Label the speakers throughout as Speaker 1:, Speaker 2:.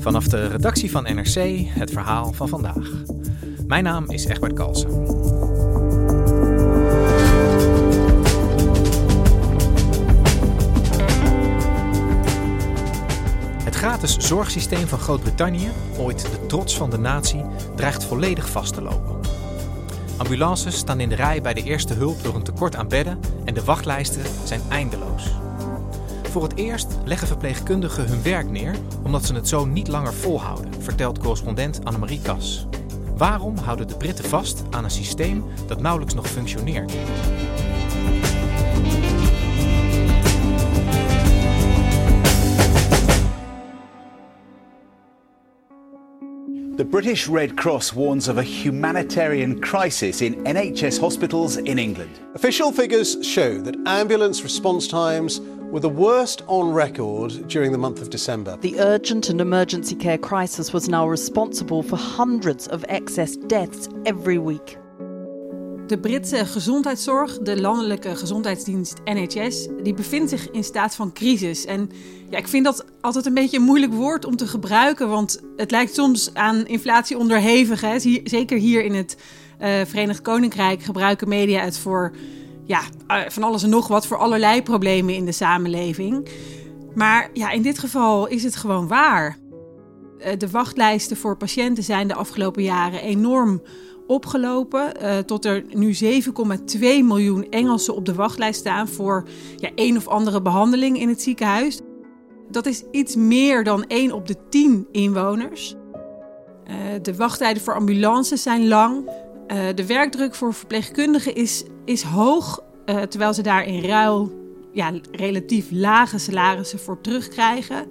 Speaker 1: Vanaf de redactie van NRC het verhaal van vandaag. Mijn naam is Egbert Kalsen. Het gratis zorgsysteem van Groot-Brittannië, ooit de trots van de natie, dreigt volledig vast te lopen. Ambulances staan in de rij bij de eerste hulp door een tekort aan bedden en de wachtlijsten zijn eindeloos. Voor het eerst leggen verpleegkundigen hun werk neer omdat ze het zo niet langer volhouden, vertelt correspondent Annemarie Kas. Waarom houden de Britten vast aan een systeem dat nauwelijks nog functioneert?
Speaker 2: The British Red Cross warns of a humanitarian crisis in NHS hospitals in England.
Speaker 3: Official figures show that ambulance response times were the worst on record during the month of December.
Speaker 4: The urgent and emergency care crisis was now responsible for hundreds of excess deaths every week.
Speaker 5: De Britse gezondheidszorg, de landelijke gezondheidsdienst NHS, die bevindt zich in staat van crisis. En ja, ik vind dat altijd een beetje een moeilijk woord om te gebruiken, want het lijkt soms aan inflatie onderhevig. Hè? Zeker hier in het uh, Verenigd Koninkrijk gebruiken media het voor ja, uh, van alles en nog wat, voor allerlei problemen in de samenleving. Maar ja, in dit geval is het gewoon waar. Uh, de wachtlijsten voor patiënten zijn de afgelopen jaren enorm opgelopen. Uh, tot er nu 7,2 miljoen Engelsen op de wachtlijst staan voor ja, een of andere behandeling in het ziekenhuis. Dat is iets meer dan 1 op de 10 inwoners. De wachttijden voor ambulances zijn lang. Uh, de werkdruk voor verpleegkundigen is, is hoog, terwijl ze daar in ruil ja, relatief lage salarissen voor terugkrijgen.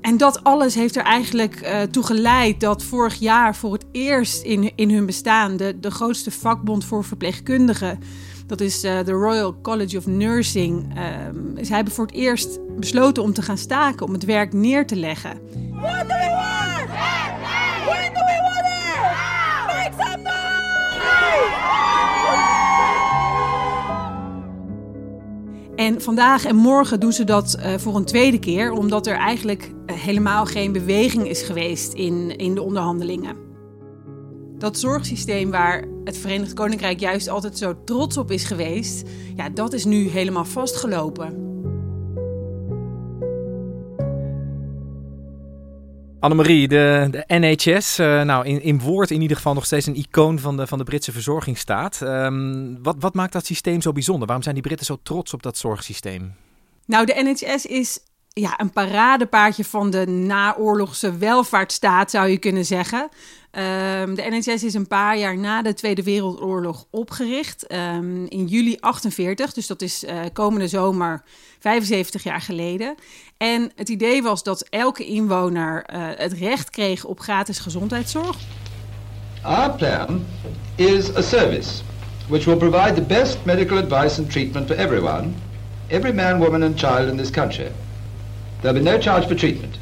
Speaker 5: En dat alles heeft er eigenlijk uh, toe geleid dat vorig jaar voor het eerst in, in hun bestaan de, de grootste vakbond voor verpleegkundigen, dat is de Royal College of Nursing, uh, zij hebben voor het eerst besloten om te gaan staken, om het werk neer te leggen.
Speaker 6: What do we we
Speaker 5: En vandaag en morgen doen ze dat uh, voor een tweede keer, omdat er eigenlijk uh, helemaal geen beweging is geweest in, in de onderhandelingen. Dat zorgsysteem waar het Verenigd Koninkrijk juist altijd zo trots op is geweest, ja, dat is nu helemaal vastgelopen.
Speaker 1: Annemarie, de, de NHS, uh, nou in, in woord in ieder geval nog steeds een icoon van de, van de Britse verzorgingsstaat. Um, wat, wat maakt dat systeem zo bijzonder? Waarom zijn die Britten zo trots op dat zorgsysteem?
Speaker 5: Nou, de NHS is ja, een paradepaardje van de naoorlogse welvaartsstaat, zou je kunnen zeggen. Um, de NHS is een paar jaar na de Tweede Wereldoorlog opgericht, um, in juli 48, dus dat is uh, komende zomer 75 jaar geleden. En het idee was dat elke inwoner uh, het recht kreeg op gratis gezondheidszorg.
Speaker 7: Our plan is a service which will provide the best medical advice and treatment for everyone, every man, woman and child in this country. There'll be no charge for treatment.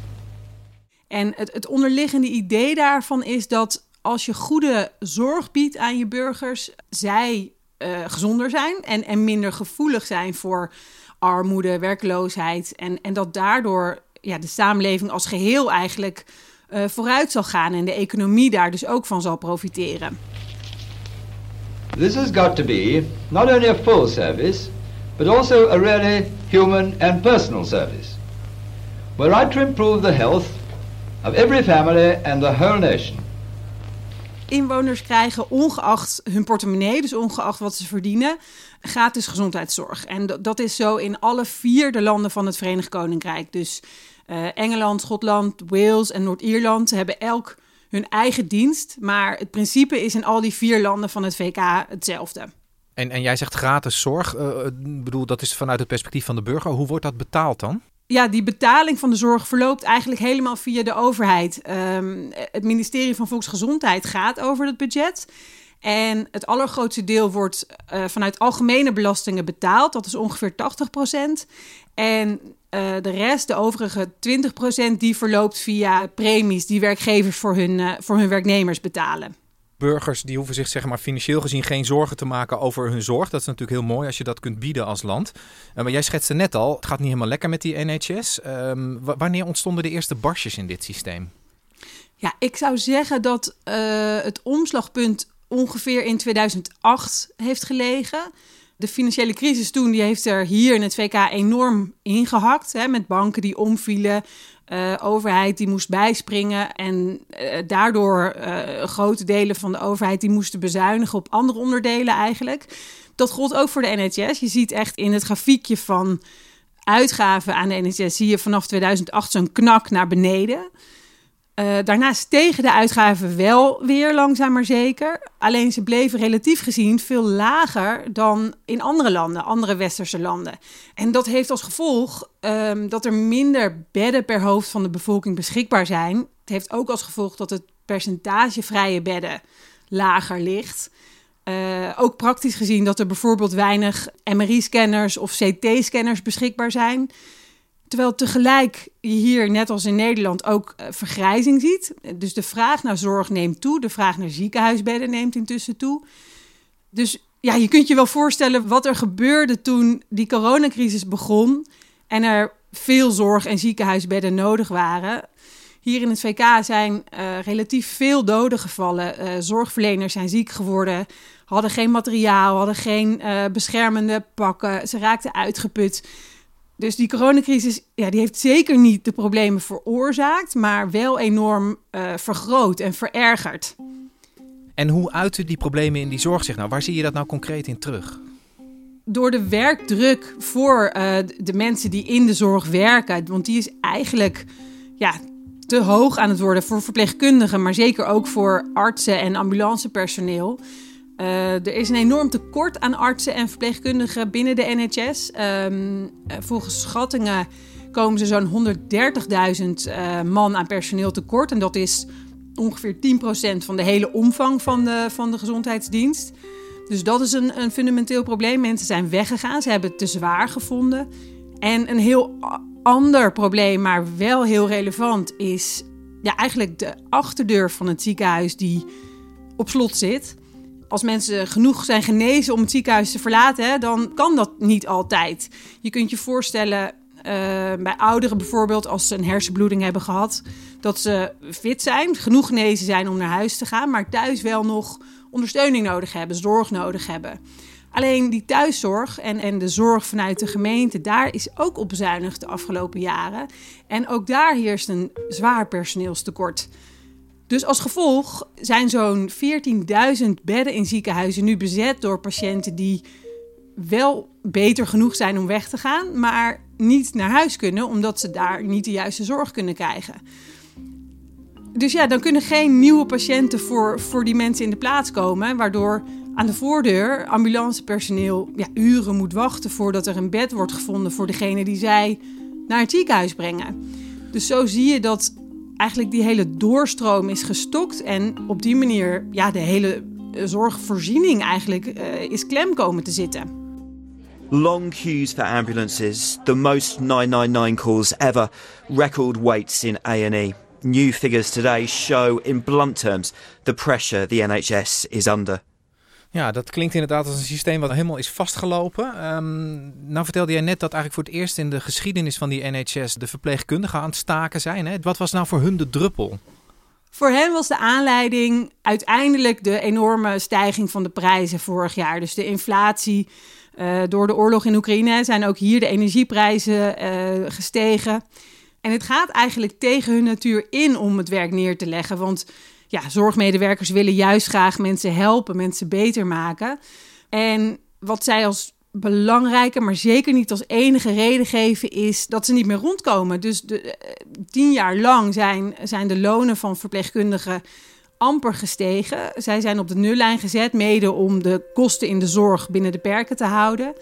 Speaker 5: En het, het onderliggende idee daarvan is dat als je goede zorg biedt aan je burgers, zij uh, gezonder zijn en, en minder gevoelig zijn voor armoede, werkloosheid. En, en dat daardoor ja, de samenleving als geheel eigenlijk uh, vooruit zal gaan en de economie daar dus ook van zal profiteren.
Speaker 7: This has got to be not only a full service, but also a really human and personal service. We're right to improve the health of every family and the whole nation.
Speaker 5: Inwoners krijgen ongeacht hun portemonnee, dus ongeacht wat ze verdienen, gratis gezondheidszorg. En dat is zo in alle vier de landen van het Verenigd Koninkrijk. Dus uh, Engeland, Schotland, Wales en Noord-Ierland hebben elk hun eigen dienst. Maar het principe is in al die vier landen van het VK hetzelfde.
Speaker 1: En, en jij zegt gratis zorg. Uh, bedoel, dat is vanuit het perspectief van de burger. Hoe wordt dat betaald dan?
Speaker 5: Ja, die betaling van de zorg verloopt eigenlijk helemaal via de overheid. Um, het ministerie van Volksgezondheid gaat over het budget. En het allergrootste deel wordt uh, vanuit algemene belastingen betaald. Dat is ongeveer 80 procent. En uh, de rest, de overige 20 procent, die verloopt via premies die werkgevers voor hun, uh, voor hun werknemers betalen.
Speaker 1: Burgers die hoeven zich zeg maar, financieel gezien geen zorgen te maken over hun zorg. Dat is natuurlijk heel mooi als je dat kunt bieden als land. Uh, maar jij schetste net al, het gaat niet helemaal lekker met die NHS. Ehm, wanneer ontstonden de eerste barstjes in dit systeem?
Speaker 5: Ja, ik zou zeggen dat uh, het omslagpunt ongeveer in 2008 heeft gelegen. De financiële crisis toen die heeft er hier in het VK enorm ingehakt. Hè, met banken die omvielen, uh, overheid die moest bijspringen. En uh, daardoor uh, grote delen van de overheid die moesten bezuinigen op andere onderdelen eigenlijk. Dat gold ook voor de NHS. Je ziet echt in het grafiekje van uitgaven aan de NHS... zie je vanaf 2008 zo'n knak naar beneden... Uh, daarnaast stegen de uitgaven wel weer langzaam maar zeker. Alleen ze bleven relatief gezien veel lager dan in andere landen, andere westerse landen. En dat heeft als gevolg um, dat er minder bedden per hoofd van de bevolking beschikbaar zijn. Het heeft ook als gevolg dat het percentage vrije bedden lager ligt. Uh, ook praktisch gezien dat er bijvoorbeeld weinig MRI-scanners of CT-scanners beschikbaar zijn. Terwijl tegelijk je hier, net als in Nederland, ook uh, vergrijzing ziet. Dus de vraag naar zorg neemt toe. De vraag naar ziekenhuisbedden neemt intussen toe. Dus ja, je kunt je wel voorstellen wat er gebeurde toen die coronacrisis begon. En er veel zorg- en ziekenhuisbedden nodig waren. Hier in het VK zijn uh, relatief veel doden gevallen. Uh, zorgverleners zijn ziek geworden, hadden geen materiaal, hadden geen beschermende pakken. Ze raakten uitgeput. Dus die coronacrisis ja, die heeft zeker niet de problemen veroorzaakt, maar wel enorm uh, vergroot en verergerd.
Speaker 1: En hoe uiten die problemen in die zorg zich nou? Waar zie je dat nou concreet in terug?
Speaker 5: Door de werkdruk voor uh, de mensen die in de zorg werken, want die is eigenlijk ja, te hoog aan het worden voor verpleegkundigen, maar zeker ook voor artsen en ambulancepersoneel. Uh, er is een enorm tekort aan artsen en verpleegkundigen binnen de NHS. Ehm, uh, volgens schattingen komen ze zo'n 130.000 uh, man aan personeel tekort. En dat is ongeveer 10% van de hele omvang van de, van de gezondheidsdienst. Dus dat is een, een fundamenteel probleem. Mensen zijn weggegaan, ze hebben het te zwaar gevonden. En een heel ander probleem, maar wel heel relevant, is ja, eigenlijk de achterdeur van het ziekenhuis die op slot zit als mensen genoeg zijn genezen om het ziekenhuis te verlaten, dan kan dat niet altijd. Je kunt je voorstellen uh, bij ouderen bijvoorbeeld, als ze een hersenbloeding hebben gehad, dat ze fit zijn, genoeg genezen zijn om naar huis te gaan, maar thuis wel nog ondersteuning nodig hebben, zorg nodig hebben. Alleen die thuiszorg en, en de zorg vanuit de gemeente, daar is ook op bezuinigd de afgelopen jaren. En ook daar heerst een zwaar personeelstekort. Dus als gevolg zijn zo'n 14.000 bedden in ziekenhuizen nu bezet door patiënten die wel beter genoeg zijn om weg te gaan, maar niet naar huis kunnen omdat ze daar niet de juiste zorg kunnen krijgen. Dus ja, dan kunnen geen nieuwe patiënten voor, voor die mensen in de plaats komen, waardoor aan de voordeur ambulancepersoneel ja, uren moet wachten voordat er een bed wordt gevonden voor degene die zij naar het ziekenhuis brengen. Dus zo zie je dat eigenlijk die hele doorstroom is gestokt. En op die manier ja, de hele eh, zorgvoorziening eigenlijk uh, is klem komen te zitten.
Speaker 8: Long queues for ambulances, the most 999 calls ever, record waits in A&E. New figures today show in blunt terms the pressure the NHS is under.
Speaker 1: Ja, dat klinkt inderdaad als een systeem wat helemaal is vastgelopen. Um, nou vertelde jij net dat eigenlijk voor het eerst in de geschiedenis van die NHS de verpleegkundigen aan het staken zijn. Hè? Wat was nou voor hun de druppel?
Speaker 5: Voor hen was de aanleiding uiteindelijk de enorme stijging van de prijzen vorig jaar. Dus de inflatie. Uh, door de oorlog in Oekraïne zijn ook hier de energieprijzen uh, gestegen. En het gaat eigenlijk tegen hun natuur in om het werk neer te leggen. Want ja, zorgmedewerkers willen juist graag mensen helpen, mensen beter maken. En wat zij als belangrijke, maar zeker niet als enige reden geven, is dat ze niet meer rondkomen. Dus de, eh, tien jaar lang zijn, zijn de lonen van verpleegkundigen amper gestegen. Zij zijn op de nullijn gezet, mede om de kosten in de zorg binnen de perken te houden.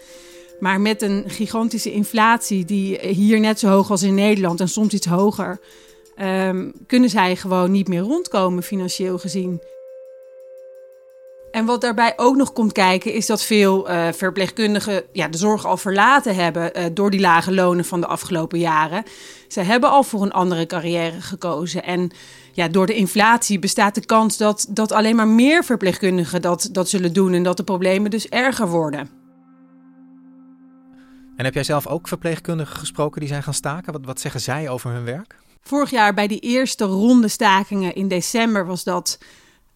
Speaker 5: Maar met een gigantische inflatie, die hier net zo hoog als in Nederland en soms iets hoger, um, kunnen zij gewoon niet meer rondkomen financieel gezien. En wat daarbij ook nog komt kijken, is dat veel uh, verpleegkundigen ja, de zorg al verlaten hebben uh, door die lage lonen van de afgelopen jaren. Ze hebben al voor een andere carrière gekozen. En ja, door de inflatie bestaat de kans dat, dat alleen maar meer verpleegkundigen dat, dat zullen doen en dat de problemen dus erger worden.
Speaker 1: En heb jij zelf ook verpleegkundigen gesproken die zijn gaan staken? Wat, wat zeggen zij over hun werk?
Speaker 5: Vorig jaar bij die eerste ronde stakingen in december was dat.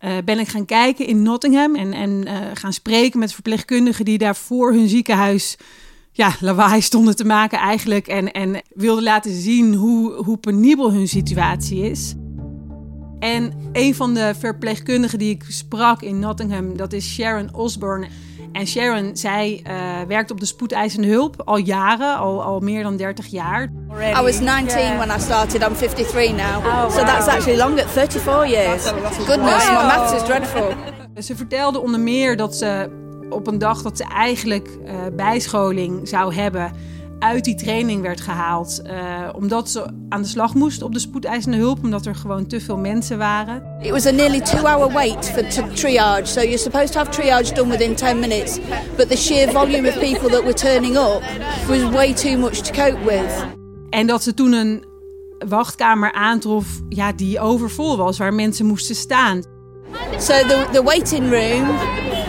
Speaker 5: Uh, ben ik gaan kijken in Nottingham en, en uh, gaan spreken met verpleegkundigen die daar voor hun ziekenhuis ja, lawaai stonden te maken eigenlijk. En, en wilden laten zien hoe, hoe penibel hun situatie is. En een van de verpleegkundigen die ik sprak in Nottingham, dat is Sharon Osborne. En Sharon, zij uh, werkt op de spoedeisende hulp al jaren, al, al meer dan 30 jaar.
Speaker 9: I was 19 when I started, I'm 53 now. Oh, so that's actually longer, 34 years. Goodness, my maths is dreadful.
Speaker 5: Ze vertelde onder meer dat ze op een dag dat ze eigenlijk uh, bijscholing zou hebben uit die training werd gehaald. Uh, omdat ze aan de slag moest op de spoedeisende hulp, omdat er gewoon te veel mensen waren.
Speaker 9: It was a nearly two-hour wait for triage. So you're supposed to have triage done within 10 minutes. But the sheer volume of people that were turning up was way too much to cope with.
Speaker 5: En dat ze toen een wachtkamer aantrof ja, die overvol was, waar mensen moesten staan.
Speaker 9: So the, the waiting room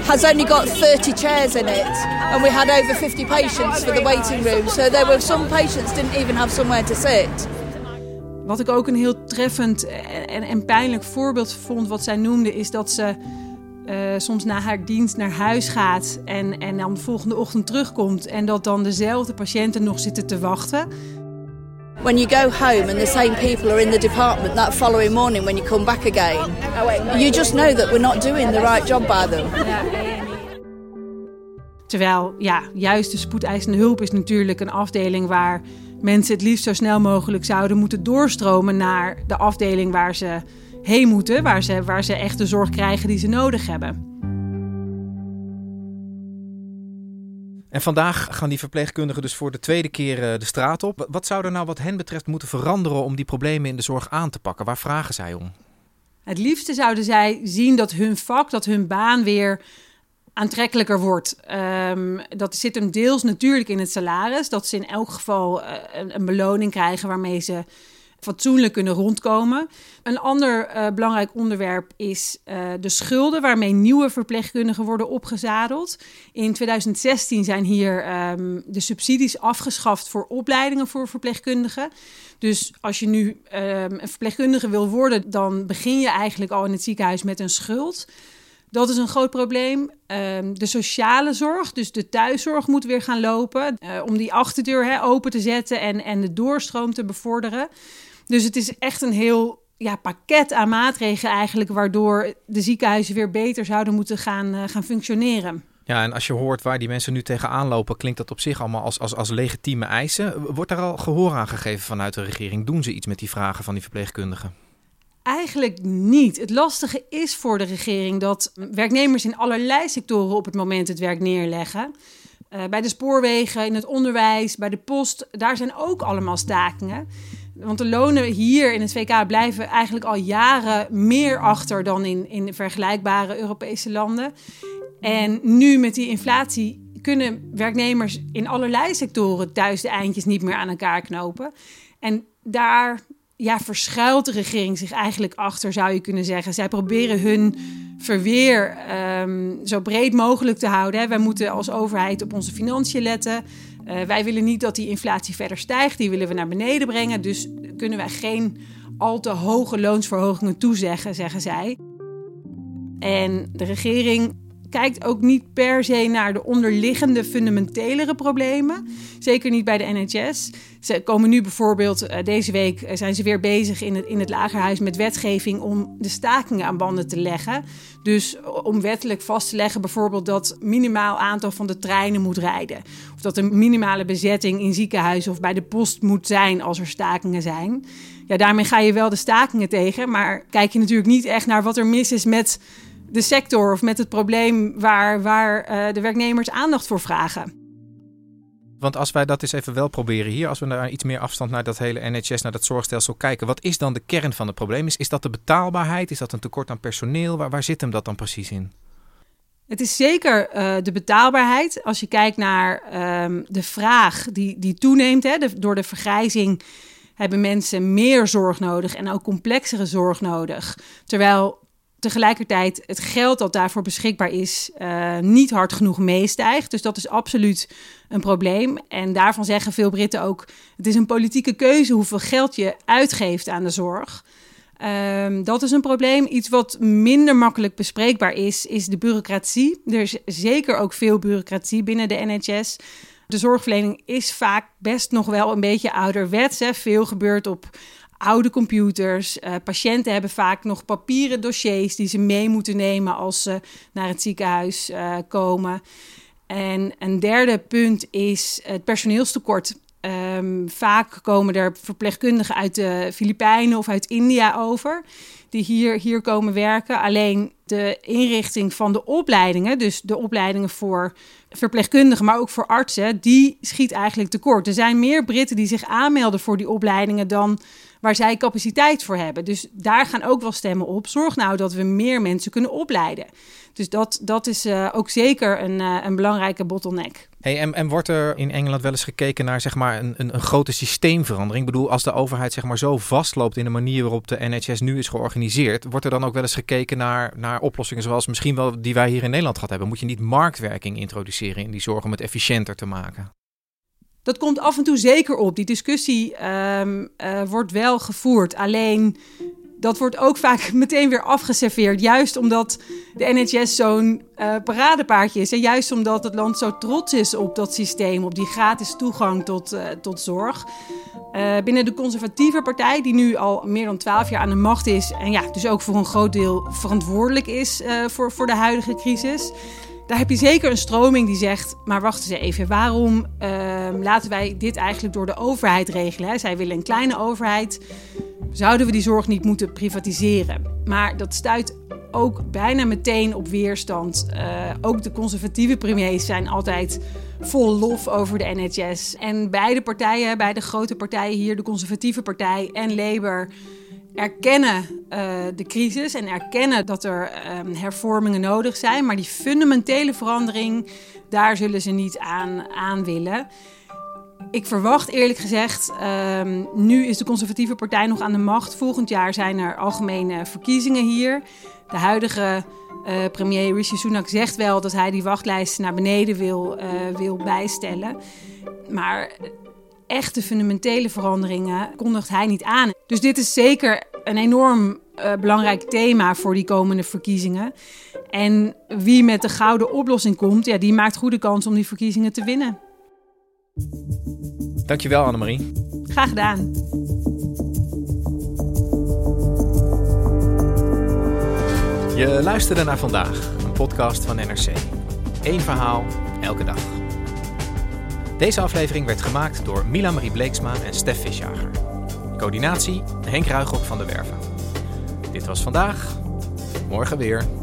Speaker 9: has only got 30 chairs in it, and we had over 50 patients for the waiting room. So there were some patients didn't even have somewhere to sit.
Speaker 5: Wat ik ook een heel treffend en, en pijnlijk voorbeeld vond, wat zij noemde, is dat ze uh, soms na haar dienst naar huis gaat en, en dan de volgende ochtend terugkomt en dat dan dezelfde patiënten nog zitten te wachten.
Speaker 9: When you go home and the same people are in the department that following morning when you come back again, you just know that we're not doing the right job by them.
Speaker 5: Terwijl, ja, juist de spoedeisende hulp is natuurlijk een afdeling waar mensen het liefst zo snel mogelijk zouden moeten doorstromen naar de afdeling waar ze heen moeten, waar ze, waar ze echt de zorg krijgen die ze nodig hebben.
Speaker 1: En vandaag gaan die verpleegkundigen dus voor de tweede keer eh, de straat op. Wat zou er nou wat hen betreft moeten veranderen om die problemen in de zorg aan te pakken? Waar vragen zij om?
Speaker 5: Het liefste zouden zij zien dat hun vak, dat hun baan weer aantrekkelijker wordt. Um, dat zit hem deels natuurlijk in het salaris. Dat ze in elk geval uh, een, een, beloning krijgen waarmee ze fatsoenlijk kunnen rondkomen. Een ander uh, belangrijk onderwerp is uh, de schulden waarmee nieuwe verpleegkundigen worden opgezadeld. In 2016 zijn hier um, de subsidies afgeschaft voor opleidingen voor verpleegkundigen. Dus als je nu um, een verpleegkundige wil worden, dan begin je eigenlijk al in het ziekenhuis met een schuld. Dat is een groot probleem. Um, de sociale zorg, dus de thuiszorg, moet weer gaan lopen. Uh, om die achterdeur open te zetten en, en de doorstroom te bevorderen. Dus het is echt een heel ja, pakket aan maatregelen eigenlijk, waardoor de ziekenhuizen weer beter zouden moeten gaan, uh, gaan functioneren.
Speaker 1: Ja, en als je hoort waar die mensen nu tegenaan lopen, klinkt dat op zich allemaal als, als, als legitieme eisen. Wordt daar al gehoor aan gegeven vanuit de regering? Doen ze iets met die vragen van die verpleegkundigen?
Speaker 5: Eigenlijk niet. Het lastige is voor de regering dat werknemers in allerlei sectoren op het moment het werk neerleggen. Uh, bij de spoorwegen, in het onderwijs, bij de post, daar zijn ook allemaal stakingen. Want de lonen hier in het VK blijven eigenlijk al jaren meer achter dan in, in vergelijkbare Europese landen. En nu met die inflatie kunnen werknemers in allerlei sectoren thuis de eindjes niet meer aan elkaar knopen. En daar ja, verschuilt de regering zich eigenlijk achter, zou je kunnen zeggen. Zij proberen hun verweer um, zo breed mogelijk te houden. Wij moeten als overheid op onze financiën letten. Uh, wij willen niet dat die inflatie verder stijgt, die willen we naar beneden brengen. Dus kunnen wij geen al te hoge loonsverhogingen toezeggen, zeggen zij. En de regering kijkt ook niet per se naar de onderliggende fundamentelere problemen. Zeker niet bij de NHS. Ze komen nu bijvoorbeeld, uh, deze week uh, zijn ze weer bezig in het, in het lagerhuis met wetgeving om de stakingen aan banden te leggen. Dus om wettelijk vast te leggen bijvoorbeeld dat minimaal aantal van de treinen moet rijden. Of dat een minimale bezetting in ziekenhuizen of bij de post moet zijn als er stakingen zijn. Ja, daarmee ga je wel de stakingen tegen, maar kijk je natuurlijk niet echt naar wat er mis is met de sector of met het probleem waar, waar uh, de werknemers aandacht voor vragen.
Speaker 1: Want als wij dat eens even wel proberen hier, als we naar iets meer afstand naar dat hele NHS, naar dat zorgstelsel kijken, wat is dan de kern van het probleem? Is, is dat de betaalbaarheid? Is dat een tekort aan personeel? Waar, waar zit hem dat dan precies in?
Speaker 5: Het is zeker uh, de betaalbaarheid. Als je kijkt naar um, de vraag die, die toeneemt hè, de, door de vergrijzing hebben mensen meer zorg nodig en ook complexere zorg nodig. Terwijl tegelijkertijd het geld dat daarvoor beschikbaar is uh, niet hard genoeg meestijgt. Dus dat is absoluut een probleem. En daarvan zeggen veel Britten ook: het is een politieke keuze hoeveel geld je uitgeeft aan de zorg. Um, dat is een probleem. Iets wat minder makkelijk bespreekbaar is, is de bureaucratie. Er is zeker ook veel bureaucratie binnen de NHS. De zorgverlening is vaak best nog wel een beetje ouderwets. Hè. Veel gebeurt op oude computers. Uh, patiënten hebben vaak nog papieren dossiers die ze mee moeten nemen als ze naar het ziekenhuis uh, komen. En een derde punt is het personeelstekort. Um, vaak komen er verpleegkundigen uit de Filipijnen of uit India over, die hier, hier komen werken. Alleen de inrichting van de opleidingen, dus de opleidingen voor verpleegkundigen, maar ook voor artsen, die schiet eigenlijk tekort. Er zijn meer Britten die zich aanmelden voor die opleidingen dan waar zij capaciteit voor hebben. Dus daar gaan ook wel stemmen op. Zorg nou dat we meer mensen kunnen opleiden. Dus dat, dat is uh, ook zeker een, uh, een belangrijke bottleneck.
Speaker 1: Hey, en, en wordt er in Engeland wel eens gekeken naar zeg maar, een, een, een, grote systeemverandering? Ik bedoel, als de overheid zeg maar, zo vastloopt in de manier waarop de NHS nu is georganiseerd, wordt er dan ook wel eens gekeken naar, naar oplossingen zoals misschien wel die wij hier in Nederland gehad hebben? Moet je niet marktwerking introduceren in die zorg om het efficiënter te maken?
Speaker 5: Dat komt af en toe zeker op. Die discussie um, uh, wordt wel gevoerd. Alleen dat wordt ook vaak meteen weer afgeserveerd. Juist omdat de NHS zo'n uh, paradepaardje is. En juist omdat het land zo trots is op dat systeem, op die gratis toegang tot, uh, tot zorg. Uh, binnen de conservatieve partij, die nu al meer dan twaalf jaar aan de macht is. En ja, dus ook voor een groot deel verantwoordelijk is voor, voor de huidige crisis. Daar heb je zeker een stroming die zegt: maar wachten eens even, waarom ehm, laten wij dit eigenlijk door de overheid regelen? Zij willen een kleine overheid. Zouden we die zorg niet moeten privatiseren? Maar dat stuit ook bijna meteen op weerstand. Uh, ook de conservatieve premiers zijn altijd vol lof over de NHS. En beide partijen, beide grote partijen hier, de conservatieve partij en Labour erkennen uh, de crisis en erkennen dat er um, hervormingen nodig zijn. Maar die fundamentele verandering, daar zullen ze niet aan, aan willen. Ik verwacht eerlijk gezegd, um, nu is de conservatieve partij nog aan de macht. Volgend jaar zijn er algemene verkiezingen hier. De huidige uh, premier Rishi Sunak zegt wel dat hij die wachtlijst naar beneden wil, uh, wil bijstellen. Maar echte fundamentele veranderingen kondigt hij niet aan. Dus dit is zeker een enorm uh, belangrijk thema voor die komende verkiezingen. En wie met de gouden oplossing komt, ja, die maakt goede kans om die verkiezingen te winnen.
Speaker 1: Dankjewel Annemarie.
Speaker 5: Graag gedaan.
Speaker 1: Je luisterde naar vandaag, een podcast van NRC. Eén verhaal, elke dag. Deze aflevering werd gemaakt door Mila Marie Bleeksma en Stef Visjager. Coördinatie Henk Ruigrok van de Werven. Dit was vandaag. Morgen weer.